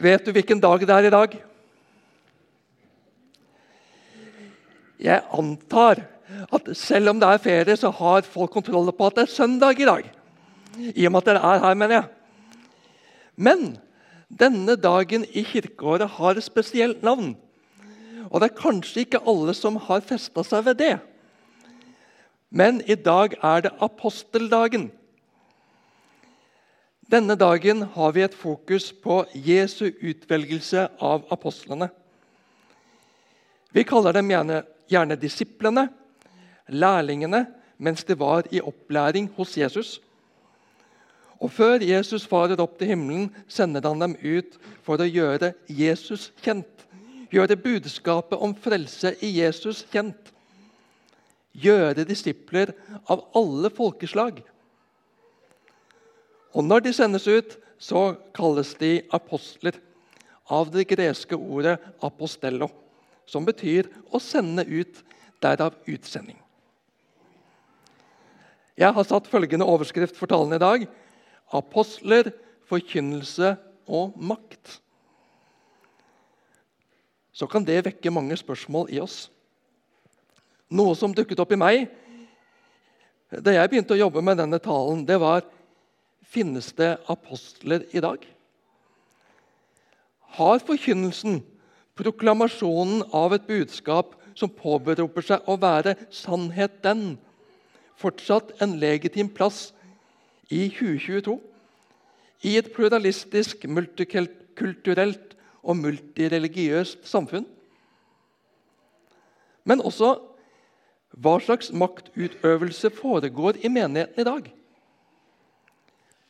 Vet du hvilken dag det er i dag? Jeg antar at selv om det er ferie, så har folk kontroll på at det er søndag i dag. I og med at dere er her, mener jeg. Men denne dagen i kirkeåret har et spesielt navn. Og det er kanskje ikke alle som har festa seg ved det. Men i dag er det aposteldagen. Denne dagen har vi et fokus på Jesu utvelgelse av apostlene. Vi kaller dem gjerne, gjerne disiplene, lærlingene, mens de var i opplæring hos Jesus. Og Før Jesus farer opp til himmelen, sender han dem ut for å gjøre Jesus kjent. Gjøre budskapet om frelse i Jesus kjent. Gjøre disipler av alle folkeslag. Og Når de sendes ut, så kalles de apostler av det greske ordet 'apostello', som betyr å sende ut, derav utsending. Jeg har satt følgende overskrift for talen i dag. Apostler, forkynnelse og makt. Så kan det vekke mange spørsmål i oss. Noe som dukket opp i meg da jeg begynte å jobbe med denne talen, det var Finnes det apostler i dag? Har forkynnelsen, proklamasjonen av et budskap som påberoper seg å være sannhet den, fortsatt en legitim plass i 2022? I et pluralistisk, multikulturelt og multireligiøst samfunn? Men også hva slags maktutøvelse foregår i menigheten i dag?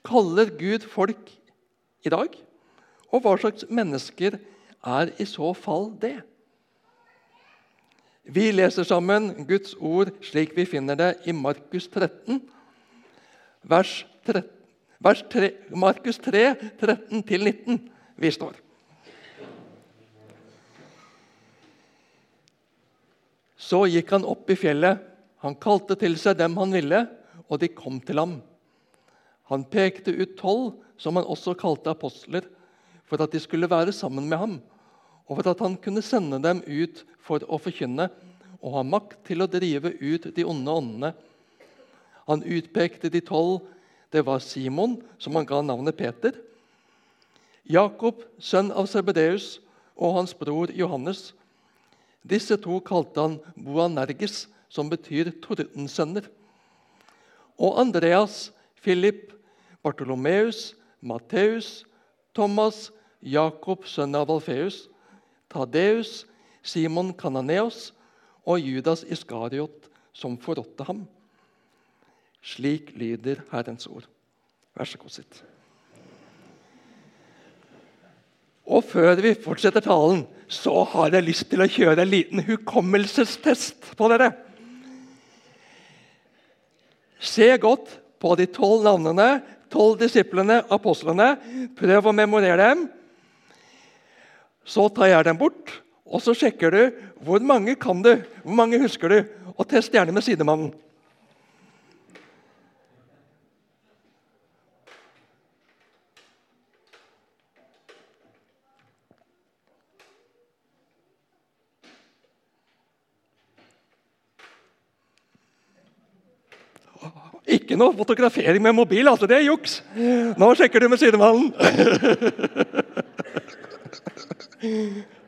Kaller Gud folk i dag? Og hva slags mennesker er i så fall det? Vi leser sammen Guds ord slik vi finner det i Markus 13, vers 13, vers 3, Markus 3, 13-19. Vi står. Så gikk han opp i fjellet. Han kalte til seg dem han ville, og de kom til ham. Han pekte ut tolv, som han også kalte apostler, for at de skulle være sammen med ham, og for at han kunne sende dem ut for å forkynne og ha makt til å drive ut de onde åndene. Han utpekte de tolv. Det var Simon, som han ga navnet Peter. Jakob, sønn av Sebedeus, og hans bror Johannes. Disse to kalte han Boanerges, som betyr tordensønner. Og Andreas, Philip, Bartolomeus, Matteus, Thomas, Jakob, sønn av Alfeus, Tadeus, Simon Kananeos og Judas Iskariot, som forrådte ham. Slik lyder Herrens ord. Vær så god, sitt. Og før vi fortsetter talen, så har jeg lyst til å kjøre en liten hukommelsestest på dere. Se godt på de tolv navnene tolv disiplene, apostlene. Prøv å memorere dem. Så tar jeg dem bort, og så sjekker du hvor mange kan du, hvor mange husker du. Og test gjerne med sidemannen. Ikke noe fotografering med mobil. altså Det er juks. Nå sjekker du med sidemannen.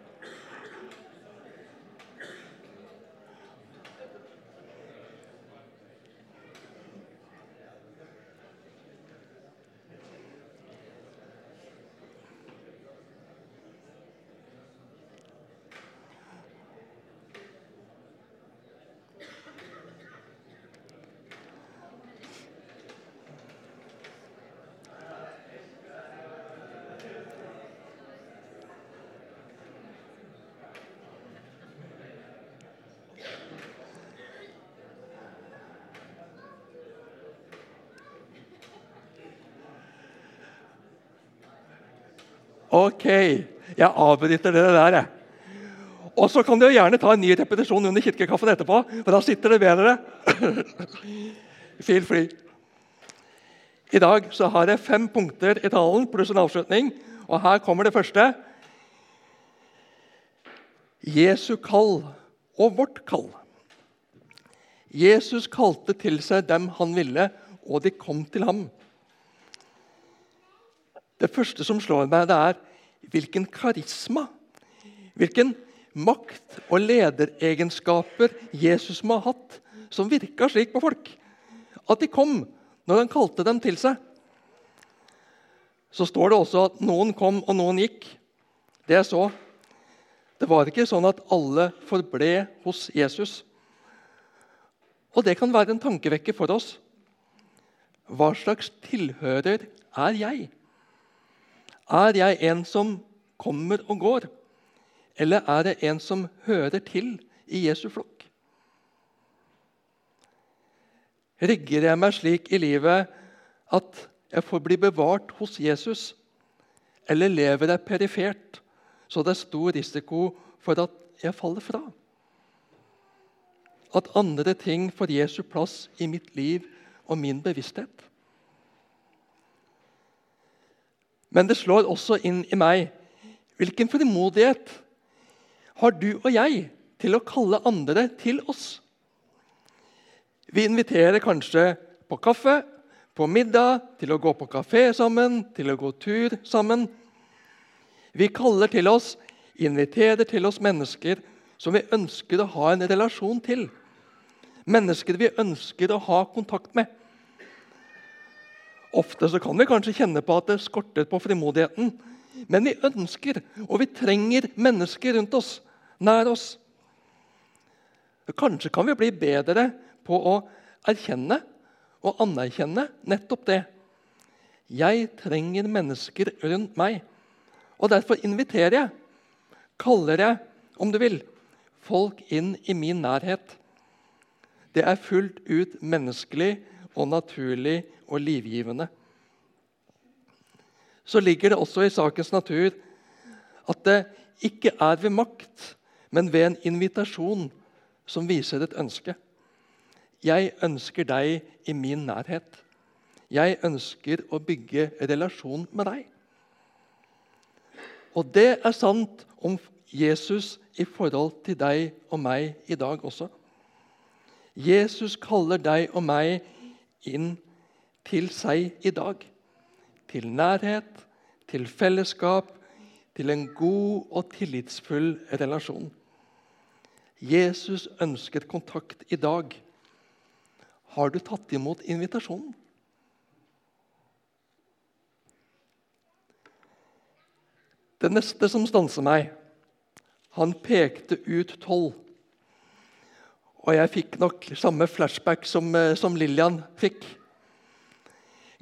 Ok, jeg avbryter det der. jeg. Og så kan dere gjerne ta en ny repetisjon under kirkekaffen etterpå, for da sitter det bedre. Feel free. I dag så har jeg fem punkter i talen pluss en avslutning. Og her kommer det første. Jesu kall og vårt kall. Jesus kalte til seg dem han ville, og de kom til ham. Det første som slår meg, det er hvilken karisma, hvilken makt og lederegenskaper Jesus må ha hatt, som virka slik på folk. At de kom når han kalte dem til seg. Så står det også at noen kom, og noen gikk. Det er så. Det var ikke sånn at alle forble hos Jesus. Og det kan være en tankevekker for oss. Hva slags tilhører er jeg? Er jeg en som kommer og går, eller er det en som hører til i Jesu flokk? Rigger jeg meg slik i livet at jeg får bli bevart hos Jesus, eller lever jeg perifert, så det er stor risiko for at jeg faller fra? At andre ting får Jesu plass i mitt liv og min bevissthet? Men det slår også inn i meg hvilken frimodighet har du og jeg til å kalle andre til oss? Vi inviterer kanskje på kaffe, på middag, til å gå på kafé sammen, til å gå tur sammen. Vi kaller til oss, inviterer til oss mennesker som vi ønsker å ha en relasjon til. Mennesker vi ønsker å ha kontakt med. Ofte så kan vi kanskje kjenne på at det skorter på frimodigheten. Men vi ønsker og vi trenger mennesker rundt oss, nær oss. Kanskje kan vi bli bedre på å erkjenne og anerkjenne nettopp det. Jeg trenger mennesker rundt meg. Og derfor inviterer jeg, kaller jeg, om du vil, folk inn i min nærhet. Det er fullt ut menneskelig og naturlig og livgivende. Så ligger det også i sakens natur at det ikke er ved makt, men ved en invitasjon som viser et ønske. Jeg ønsker deg i min nærhet. Jeg ønsker å bygge relasjon med deg. Og det er sant om Jesus i forhold til deg og meg i dag også. Jesus kaller deg og meg inn til seg i dag. Til nærhet, til fellesskap, til en god og tillitsfull relasjon. Jesus ønsket kontakt i dag. Har du tatt imot invitasjonen? Det neste som stanser meg Han pekte ut tolv. Og jeg fikk nok samme flashback som, eh, som Lillian fikk.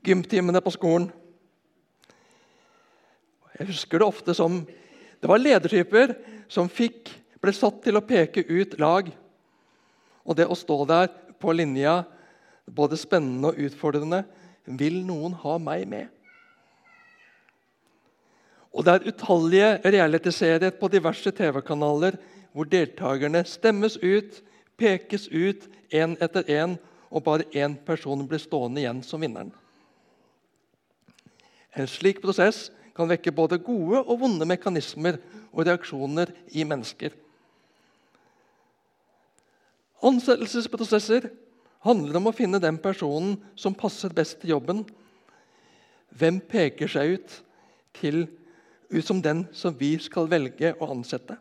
Gymtimene på skolen. Jeg husker det ofte som Det var ledertyper som fikk, ble satt til å peke ut lag. Og det å stå der på linja, både spennende og utfordrende Vil noen ha meg med? Og det er utallige realityserier på diverse TV-kanaler hvor deltakerne stemmes ut pekes ut én etter én, og bare én person blir stående igjen som vinneren. En slik prosess kan vekke både gode og vonde mekanismer og reaksjoner i mennesker. Ansettelsesprosesser handler om å finne den personen som passer best til jobben. Hvem peker seg ut, til, ut som den som vi skal velge å ansette?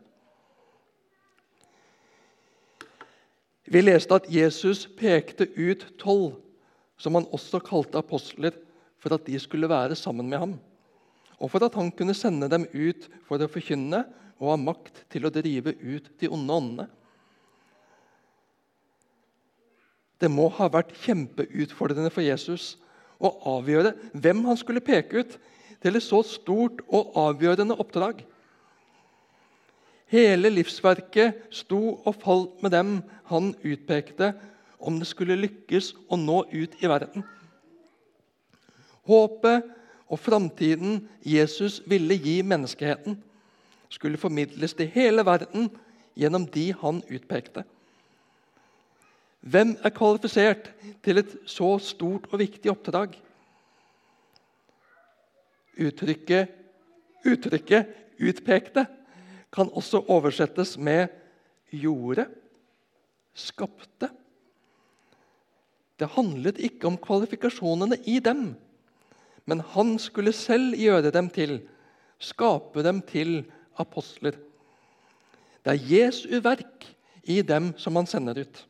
Vi leste at Jesus pekte ut tolv, som han også kalte apostler, for at de skulle være sammen med ham, og for at han kunne sende dem ut for å forkynne og ha makt til å drive ut de onde åndene. Det må ha vært kjempeutfordrende for Jesus å avgjøre hvem han skulle peke ut til et så stort og avgjørende oppdrag. Hele livsverket sto og falt med dem han utpekte, om det skulle lykkes å nå ut i verden. Håpet og framtiden Jesus ville gi menneskeheten, skulle formidles til hele verden gjennom de han utpekte. Hvem er kvalifisert til et så stort og viktig oppdrag? Uttrykket Uttrykket 'utpekte' kan også oversettes med 'gjorde', 'skapte'. Det handlet ikke om kvalifikasjonene i dem, men han skulle selv gjøre dem til, skape dem til apostler. Det er Jesu verk i dem som han sender ut.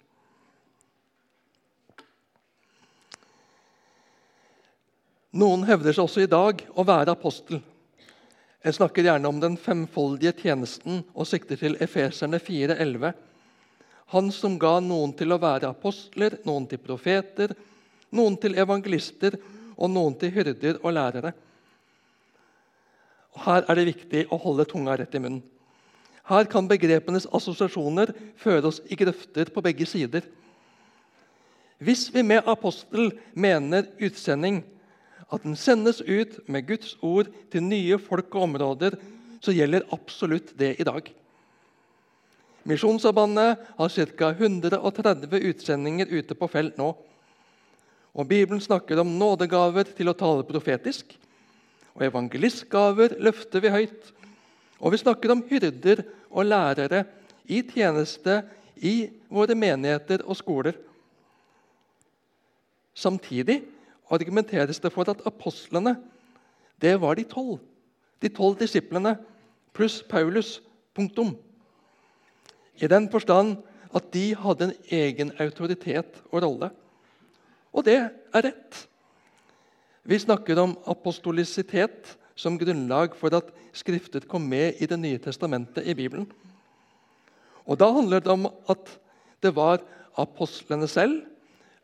Noen hevder seg også i dag å være apostel. Jeg snakker gjerne om den femfoldige tjenesten og sikter til Efeserne 4,11. Han som ga noen til å være apostler, noen til profeter, noen til evangelister og noen til hyrder og lærere. Her er det viktig å holde tunga rett i munnen. Her kan begrepenes assosiasjoner føre oss i grøfter på begge sider. Hvis vi med apostel mener utsending, at den sendes ut med Guds ord til nye folk og områder, så gjelder absolutt det i dag. Misjonssambandet har ca. 130 utsendinger ute på felt nå. Og Bibelen snakker om nådegaver til å tale profetisk. Og evangelistgaver løfter vi høyt. Og vi snakker om hyrder og lærere i tjeneste i våre menigheter og skoler. Samtidig argumenteres det for at apostlene det var de tolv. De tolv disiplene pluss Paulus. Punktum. I den forstand at de hadde en egen autoritet og rolle. Og det er rett. Vi snakker om apostolisitet som grunnlag for at Skriftet kom med i Det nye testamentet i Bibelen. Og Da handler det om at det var apostlene selv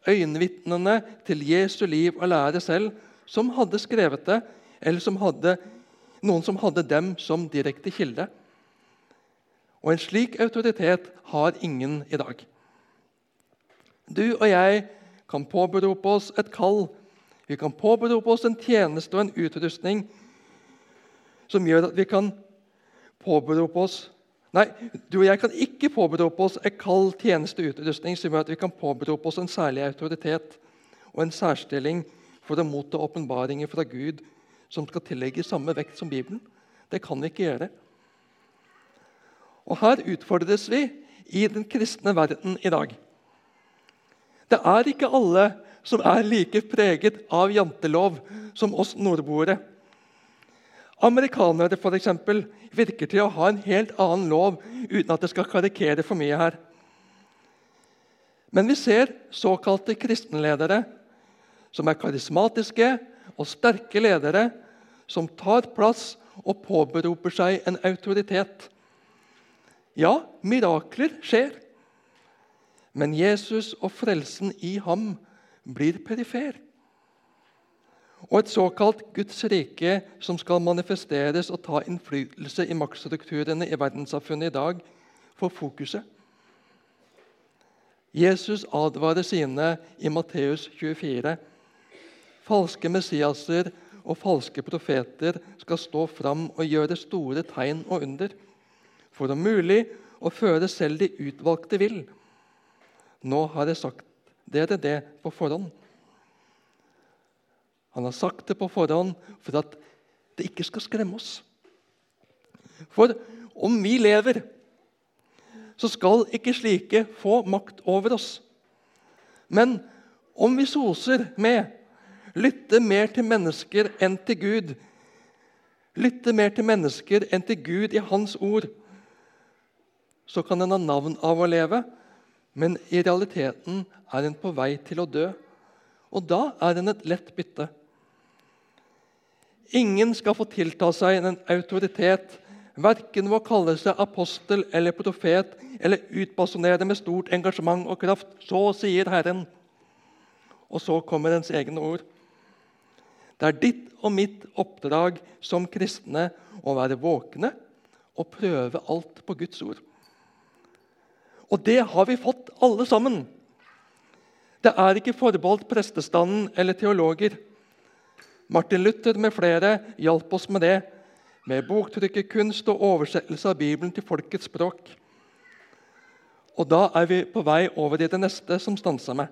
øyenvitnene til Jesu liv og lære selv, som hadde skrevet det, eller som hadde, noen som hadde dem som direkte kilde. Og En slik autoritet har ingen i dag. Du og jeg kan påberope oss et kall. Vi kan påberope oss en tjeneste og en utrustning som gjør at vi kan påberope oss Nei, du og jeg kan ikke påberope oss et kall tjeneste og utrustning som gjør at vi kan påberope oss en særlig autoritet og en særstilling for å motta åpenbaringer fra Gud som skal tillegge samme vekt som Bibelen. Det kan vi ikke gjøre. Og Her utfordres vi i den kristne verden i dag. Det er ikke alle som er like preget av jantelov som oss nordboere. Amerikanere for eksempel, virker til å ha en helt annen lov, uten at det skal karikere for mye her. Men vi ser såkalte kristenledere som er karismatiske og sterke ledere, som tar plass og påberoper seg en autoritet. Ja, mirakler skjer. Men Jesus og frelsen i ham blir perifer og et såkalt Guds rike som skal manifesteres og ta innflytelse i maktstrukturene i verdenssamfunnet i dag, får fokuset. Jesus advarer sine i Matteus 24. Falske Messiaser og falske profeter skal stå fram og gjøre store tegn og under, for om mulig å føre selv de utvalgte vill. Nå har jeg sagt dere det på forhånd. Han har sagt det på forhånd for at det ikke skal skremme oss. For om vi lever, så skal ikke slike få makt over oss. Men om vi soser med, lytter mer til mennesker enn til Gud, lytter mer til mennesker enn til Gud i Hans ord, så kan en ha navn av å leve, men i realiteten er en på vei til å dø. Og da er en et lett bytte. Ingen skal få tilta seg en autoritet, verken ved å kalle seg apostel eller profet eller utbasunere med stort engasjement og kraft. Så sier Herren. Og så kommer ens egne ord. Det er ditt og mitt oppdrag som kristne å være våkne og prøve alt på Guds ord. Og det har vi fått, alle sammen. Det er ikke forbeholdt prestestanden eller teologer. Martin Luther med flere hjalp oss med det, med boktrykkerkunst og oversettelse av Bibelen til folkets språk. Og Da er vi på vei over i det neste som stansa meg.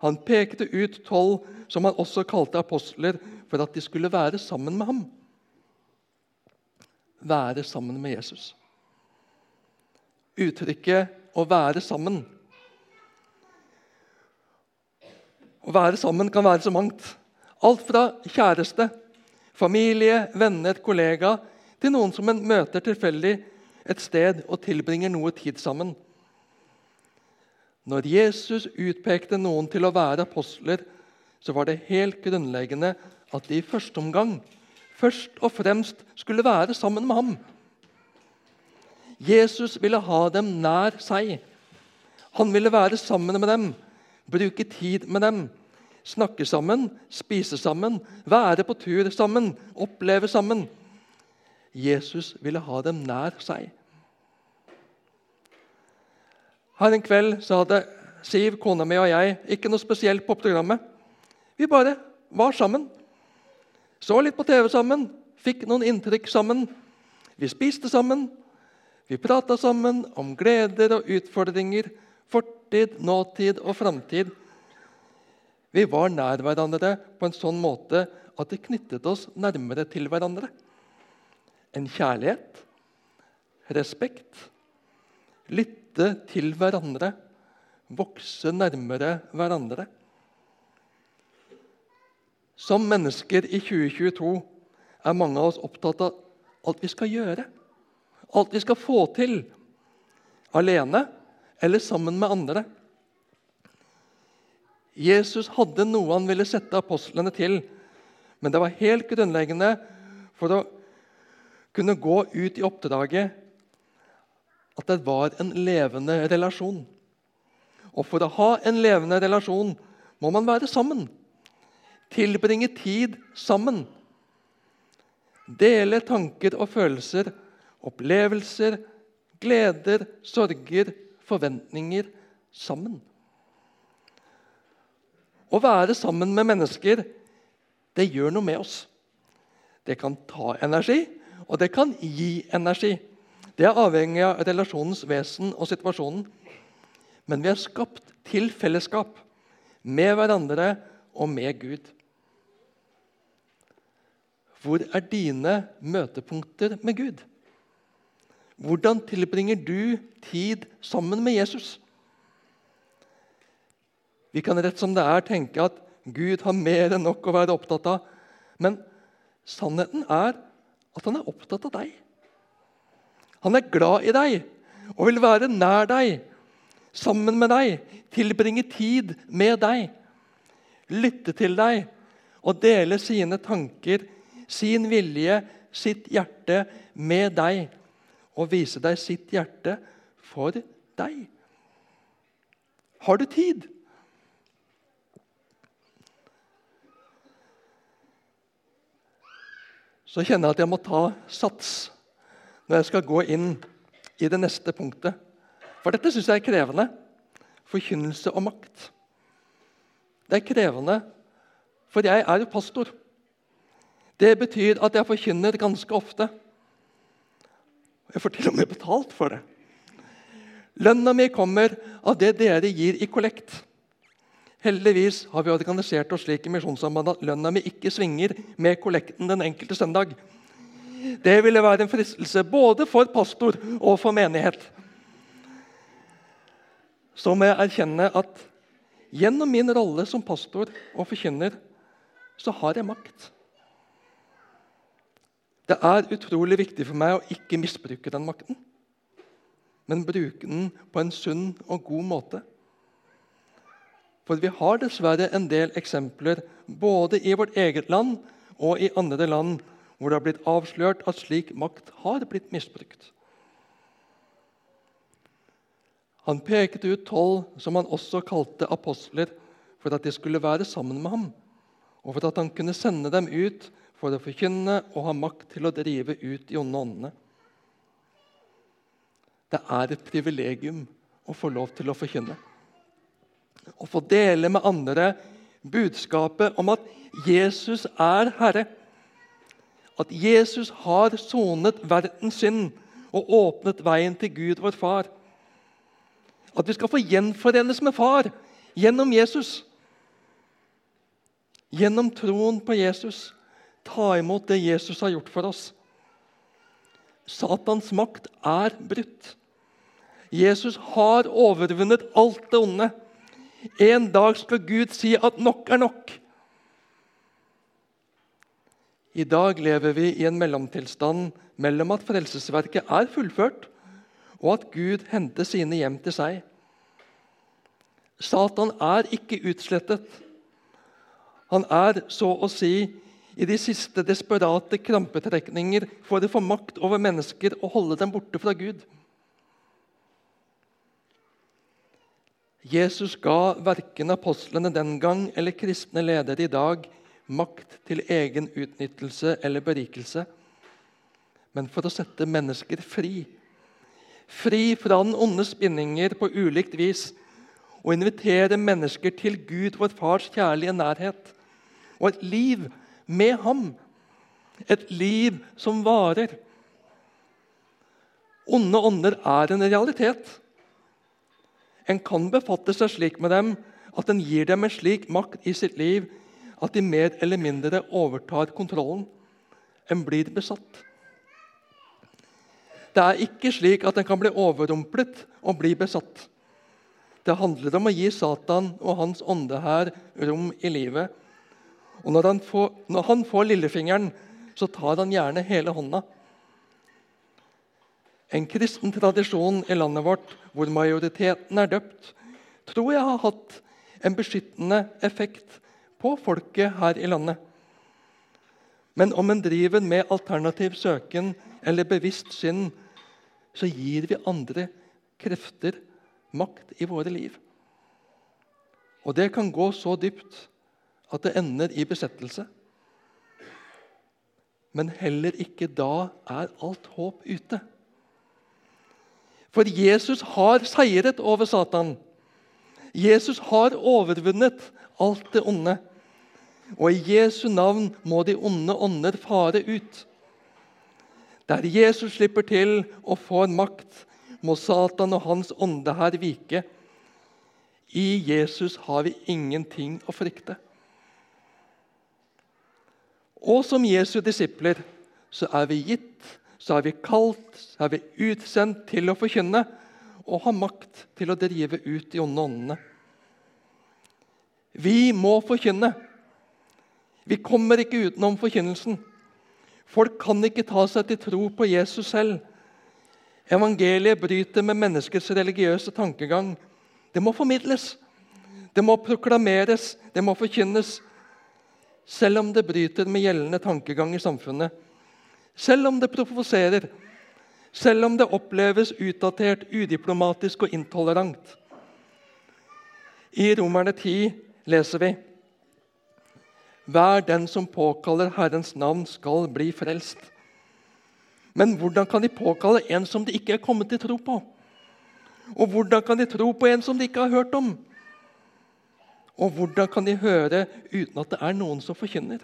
Han pekte ut tolv, som han også kalte apostler, for at de skulle være sammen med ham. være sammen med Jesus. Uttrykket 'å være sammen' Å være sammen kan være så mangt. Alt fra kjæreste, familie, venner, kollega til noen som en møter tilfeldig et sted og tilbringer noe tid sammen. Når Jesus utpekte noen til å være apostler, så var det helt grunnleggende at de i første omgang først og fremst skulle være sammen med ham. Jesus ville ha dem nær seg. Han ville være sammen med dem, bruke tid med dem, snakke sammen, spise sammen, være på tur sammen, oppleve sammen. Jesus ville ha dem nær seg. Her en kveld så hadde Siv, kona mi og jeg ikke noe spesielt på programmet. Vi bare var sammen. Så litt på TV sammen, fikk noen inntrykk sammen. Vi spiste sammen. Vi prata sammen om gleder og utfordringer, fortid, nåtid og framtid. Vi var nær hverandre på en sånn måte at det knyttet oss nærmere til hverandre. En kjærlighet, respekt, lytte til hverandre, vokse nærmere hverandre. Som mennesker i 2022 er mange av oss opptatt av alt vi skal gjøre. Alt vi skal få til. Alene eller sammen med andre. Jesus hadde noe han ville sette apostlene til, men det var helt grunnleggende for å kunne gå ut i oppdraget at det var en levende relasjon. Og for å ha en levende relasjon må man være sammen. Tilbringe tid sammen. Dele tanker og følelser, opplevelser, gleder, sorger, forventninger sammen. Å være sammen med mennesker det gjør noe med oss. Det kan ta energi, og det kan gi energi. Det er avhengig av relasjonens vesen og situasjonen. Men vi er skapt til fellesskap med hverandre og med Gud. Hvor er dine møtepunkter med Gud? Hvordan tilbringer du tid sammen med Jesus? Vi kan rett som det er tenke at Gud har mer enn nok å være opptatt av. Men sannheten er at han er opptatt av deg. Han er glad i deg og vil være nær deg, sammen med deg, tilbringe tid med deg, lytte til deg og dele sine tanker, sin vilje, sitt hjerte med deg og vise deg sitt hjerte for deg. Har du tid? Så kjenner jeg at jeg må ta sats når jeg skal gå inn i det neste punktet. For dette syns jeg er krevende. Forkynnelse og makt. Det er krevende, for jeg er jo pastor. Det betyr at jeg forkynner ganske ofte. Jeg får til og med betalt for det. Lønna mi kommer av det dere gir i kollekt. Heldigvis har vi organisert oss slik i Misjonssambandet at lønna mi ikke svinger med kollekten den enkelte søndag. Det ville være en fristelse både for pastor og for menighet. Så må jeg erkjenne at gjennom min rolle som pastor og forkynner, så har jeg makt. Det er utrolig viktig for meg å ikke misbruke den makten, men bruke den på en sunn og god måte. For vi har dessverre en del eksempler både i vårt eget land og i andre land hvor det har blitt avslørt at slik makt har blitt misbrukt. Han pekte ut tolv, som han også kalte apostler, for at de skulle være sammen med ham, og for at han kunne sende dem ut for å forkynne og ha makt til å drive ut de onde åndene. Det er et privilegium å få lov til å forkynne. Å få dele med andre budskapet om at Jesus er Herre at Jesus har sonet verdens synd og åpnet veien til Gud, vår far. At vi skal få gjenforenes med far gjennom Jesus. Gjennom troen på Jesus. Ta imot det Jesus har gjort for oss. Satans makt er brutt. Jesus har overvunnet alt det onde. En dag skal Gud si at nok er nok. I dag lever vi i en mellomtilstand mellom at frelsesverket er fullført, og at Gud henter sine hjem til seg. Satan er ikke utslettet. Han er så å si i de siste desperate krampetrekninger for å få makt over mennesker og holde dem borte fra Gud. Jesus ga verken apostlene den gang eller kristne ledere i dag makt til egen utnyttelse eller berikelse, men for å sette mennesker fri. Fri fra den onde spinninger på ulikt vis og invitere mennesker til Gud, vår Fars kjærlige nærhet, og et liv med ham. Et liv som varer. Onde ånder er en realitet. En kan befatte seg slik med dem at en gir dem en slik makt i sitt liv at de mer eller mindre overtar kontrollen. En blir besatt. Det er ikke slik at en kan bli overrumplet og bli besatt. Det handler om å gi Satan og hans ånde her rom i livet. Og når han, får, når han får lillefingeren, så tar han gjerne hele hånda. En kristen tradisjon i landet vårt hvor majoriteten er døpt, tror jeg har hatt en beskyttende effekt på folket her i landet. Men om en driver med alternativ søken eller bevisst synd, så gir vi andre krefter makt i våre liv. Og det kan gå så dypt at det ender i besettelse. Men heller ikke da er alt håp ute. For Jesus har seiret over Satan. Jesus har overvunnet alt det onde. Og i Jesu navn må de onde ånder fare ut. Der Jesus slipper til og får makt, må Satan og hans ånde her vike. I Jesus har vi ingenting å frykte. Og som Jesu disipler så er vi gitt så er vi kalt, så er vi utsendt til å forkynne og ha makt til å drive ut de onde åndene. Vi må forkynne. Vi kommer ikke utenom forkynnelsen. Folk kan ikke ta seg til tro på Jesus selv. Evangeliet bryter med menneskets religiøse tankegang. Det må formidles, det må proklameres, det må forkynnes. Selv om det bryter med gjeldende tankegang i samfunnet. Selv om det provoserer, selv om det oppleves utdatert, udiplomatisk og intolerant. I Romerne 10 leser vi Hver den som påkaller Herrens navn, skal bli frelst. Men hvordan kan de påkalle en som de ikke er kommet til tro på? Og hvordan kan de tro på en som de ikke har hørt om? Og hvordan kan de høre uten at det er noen som forkynner?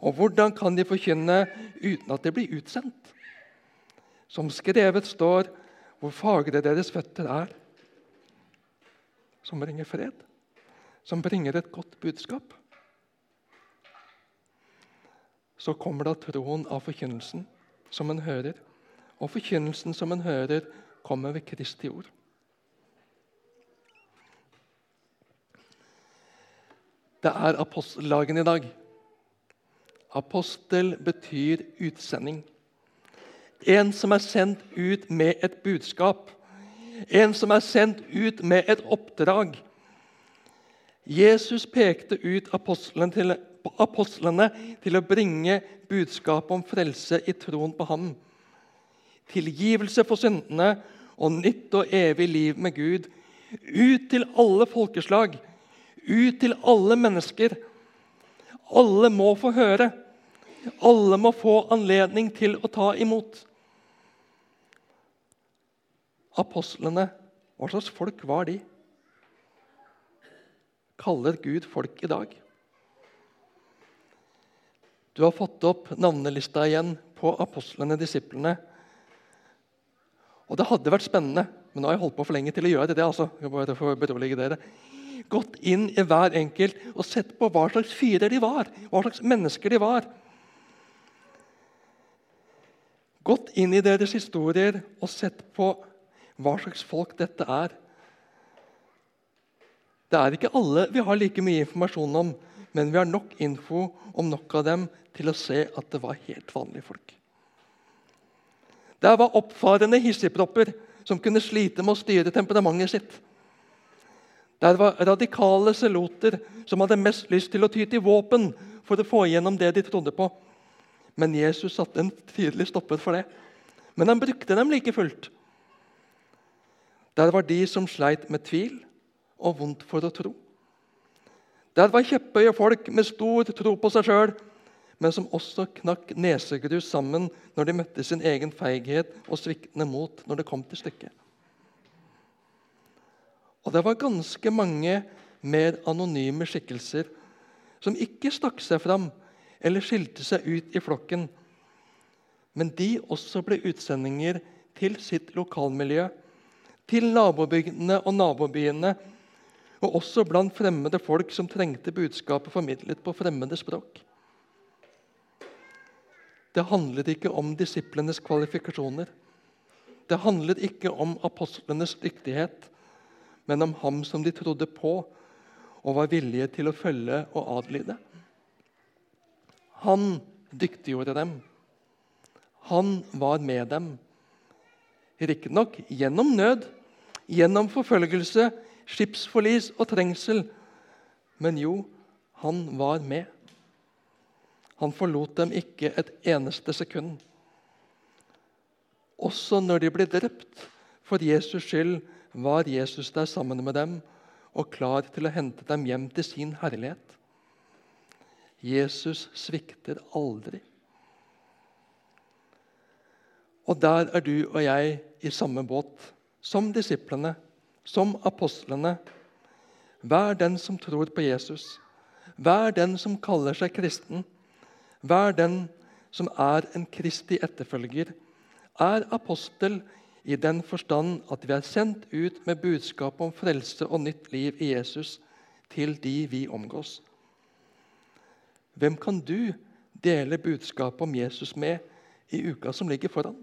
Og hvordan kan de forkynne uten at de blir utsendt? Som skrevet står, hvor fagre deres føtter er. Som bringer fred, som bringer et godt budskap. Så kommer da troen av forkynnelsen som en hører. Og forkynnelsen som en hører, kommer ved Kristi ord. Det er apostellagen i dag. Apostel betyr utsending. En som er sendt ut med et budskap. En som er sendt ut med et oppdrag. Jesus pekte ut apostlene til, apostlene til å bringe budskapet om frelse i troen på ham. Tilgivelse for syndene og nytt og evig liv med Gud. Ut til alle folkeslag, ut til alle mennesker. Alle må få høre. Alle må få anledning til å ta imot. Apostlene, hva slags folk var de? Kaller Gud folk i dag? Du har fått opp navnelista igjen på apostlene, disiplene. Og Det hadde vært spennende, men nå har jeg holdt på for lenge til å gjøre det. altså. Jeg bare for å dere gått inn i hver enkelt og sett på hva slags fyrer de var, hva slags mennesker de var. gått inn i deres historier og sett på hva slags folk dette er. Det er ikke alle vi har like mye informasjon om, men vi har nok info om nok av dem til å se at det var helt vanlige folk. Der var oppfarende hissigpropper som kunne slite med å styre temperamentet sitt. Der var radikale seloter som hadde mest lyst til å ty til våpen for å få igjennom det de trodde på. Men Jesus satte en tydelig stopper for det. Men han brukte dem like fullt. Der var de som sleit med tvil og vondt for å tro. Der var kjepphøye folk med stor tro på seg sjøl, men som også knakk nesegrus sammen når de møtte sin egen feighet og sviktende mot når det kom til stykket. Og det var ganske mange mer anonyme skikkelser som ikke stakk seg fram eller skilte seg ut i flokken, men de også ble utsendinger til sitt lokalmiljø, til nabobygdene og nabobyene, og også blant fremmede folk som trengte budskapet formidlet på fremmede språk. Det handlet ikke om disiplenes kvalifikasjoner. Det handlet ikke om apostlenes dyktighet, men om ham som de trodde på og var villige til å følge og adlyde. Han dyktiggjorde dem. Han var med dem. Riktignok gjennom nød, gjennom forfølgelse, skipsforlis og trengsel. Men jo, han var med. Han forlot dem ikke et eneste sekund. Også når de ble drept for Jesus skyld, var Jesus der sammen med dem og klar til å hente dem hjem til sin herlighet. Jesus svikter aldri. Og der er du og jeg i samme båt, som disiplene som apostlene. Vær den som tror på Jesus. Vær den som kaller seg kristen. Vær den som er en kristig etterfølger. Er apostel i den forstand at vi er sendt ut med budskap om frelse og nytt liv i Jesus til de vi omgås. Hvem kan du dele budskapet om Jesus med i uka som ligger foran?